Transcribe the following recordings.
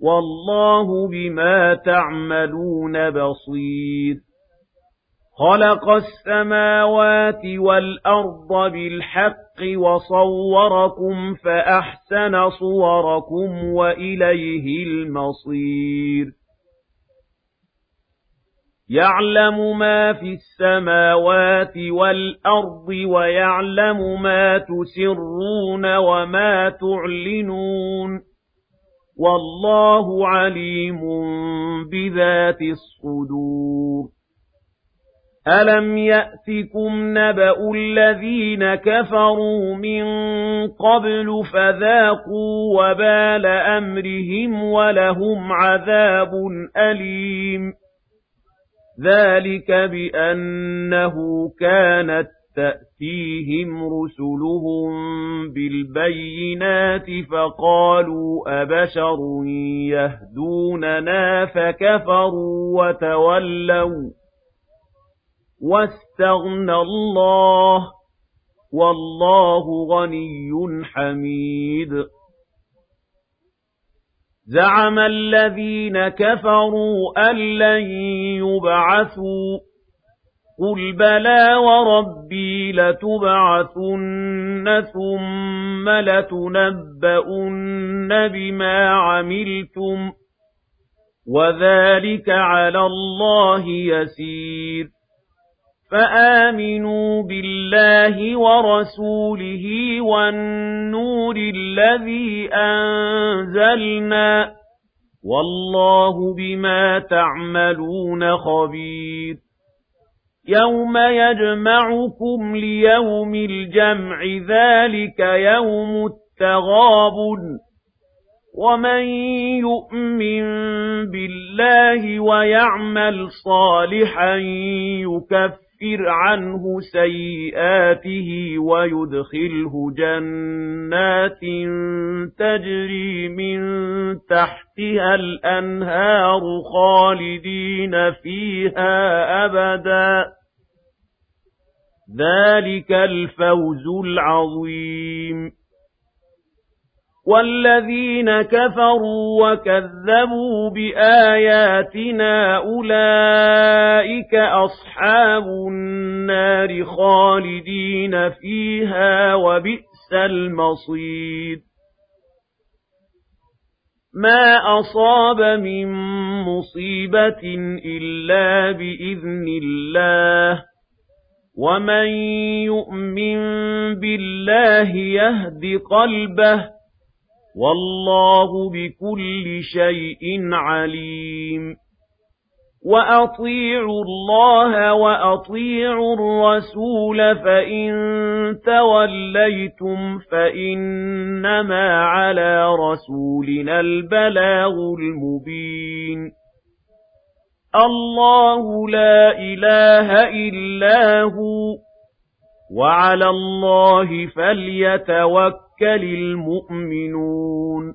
والله بما تعملون بصير. خلق السماوات والأرض بالحق وصوركم فأحسن صوركم وإليه المصير. يعلم ما في السماوات والأرض ويعلم ما تسرون وما تعلنون. والله عليم بذات الصدور. أَلَمْ يَأْتِكُمْ نَبَأُ الَّذِينَ كَفَرُوا مِن قَبْلُ فَذَاقُوا وَبَالَ أَمْرِهِمْ وَلَهُمْ عَذَابٌ أَلِيمٌ. ذَلِكَ بِأَنَّهُ كَانَتْ تَأْتِيهِمْ رُسُلُهُم بِالْبَيِّنَاتِ فَقَالُوا أَبَشَرٌ يَهْدُونَنَا فَكَفَرُوا وَتَوَلَّوْا وَاسْتَغْنَى اللَّهُ وَاللَّهُ غَنِيٌّ حَمِيدٌ. زَعَمَ الَّذِينَ كَفَرُوا أَن لَّن يُبْعَثُوا قُلْ بَلَىٰ وَرَبِّي لَتُبْعَثُنَّ ثُمَّ لَتُنَبَّؤُنَّ بِمَا عَمِلْتُمْ وَذَٰلِكَ عَلَى اللَّهِ يَسِيرٌ فآمنوا بالله ورسوله والنور الذي أنزلنا والله بما تعملون خبير يوم يجمعكم ليوم الجمع ذلك يوم التغابن ومن يؤمن بالله ويعمل صالحا يكفر عَنْهُ سَيِّئَاتِهِ وَيُدْخِلْهُ جَنَّاتٍ تَجْرِي مِن تَحْتِهَا الْأَنْهَارُ خَالِدِينَ فِيهَا أَبَدًا ذَلِكَ الْفَوْزُ الْعَظِيمُ وَالَّذِينَ كَفَرُوا وَكَذَّبُوا بِآيَاتِنَا أُولَئِكَ أَصْحَابُ النَّارِ خَالِدِينَ فِيهَا وَبِئْسَ الْمَصِيرُ مَا أَصَابَ مِن مُّصِيبَةٍ إِلَّا بِإِذْنِ اللَّهِ وَمَن يُؤْمِن بِاللَّهِ يَهْدِ قَلْبَهُ وَاللَّهُ بِكُلِّ شَيْءٍ عَلِيمٌ وَأَطِيعُوا اللَّهَ وَأَطِيعُوا الرَّسُولَ فَإِن تَوَلَّيْتُمْ فَإِنَّمَا عَلَىٰ رَسُولِنَا الْبَلَاغُ الْمُبِينُ اللَّهُ لَا إِلَٰهَ إِلَّا هُوَ وَعَلَى اللَّهِ فَلْيَتَوَكَّلِ يَتَوَكَّلِ الْمُؤْمِنُونَ.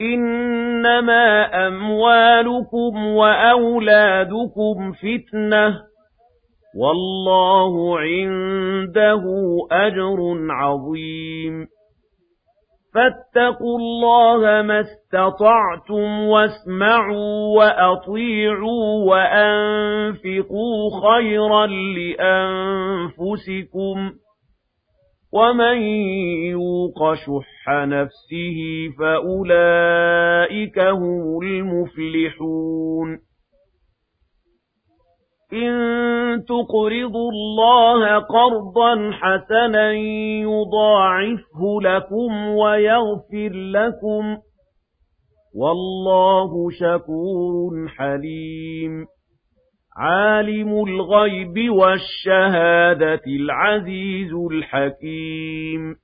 إِنَّمَا أَمْوَالُكُمْ وَأَوْلَادُكُمْ فِتْنَةٌ وَاللَّهُ عِندَهُ أَجْرٌ عَظِيمٌ فَاتَّقُوا اللَّهَ مَا اسْتَطَعْتُمْ وَاسْمَعُوا وَأَطِيعُوا وَأَنفِقُوا خَيْرًا لِّأَنفُسِكُمْ وَمَن يُوقَ شُحَّ نَفْسِهِ فَأُولَٰئِكَ هُمُ الْمُفْلِحُونَ إِن تقرضوا الله قرضا حسنا يضاعفه لكم ويغفر لكم والله شكور حليم عالم الغيب والشهادة العزيز الحكيم.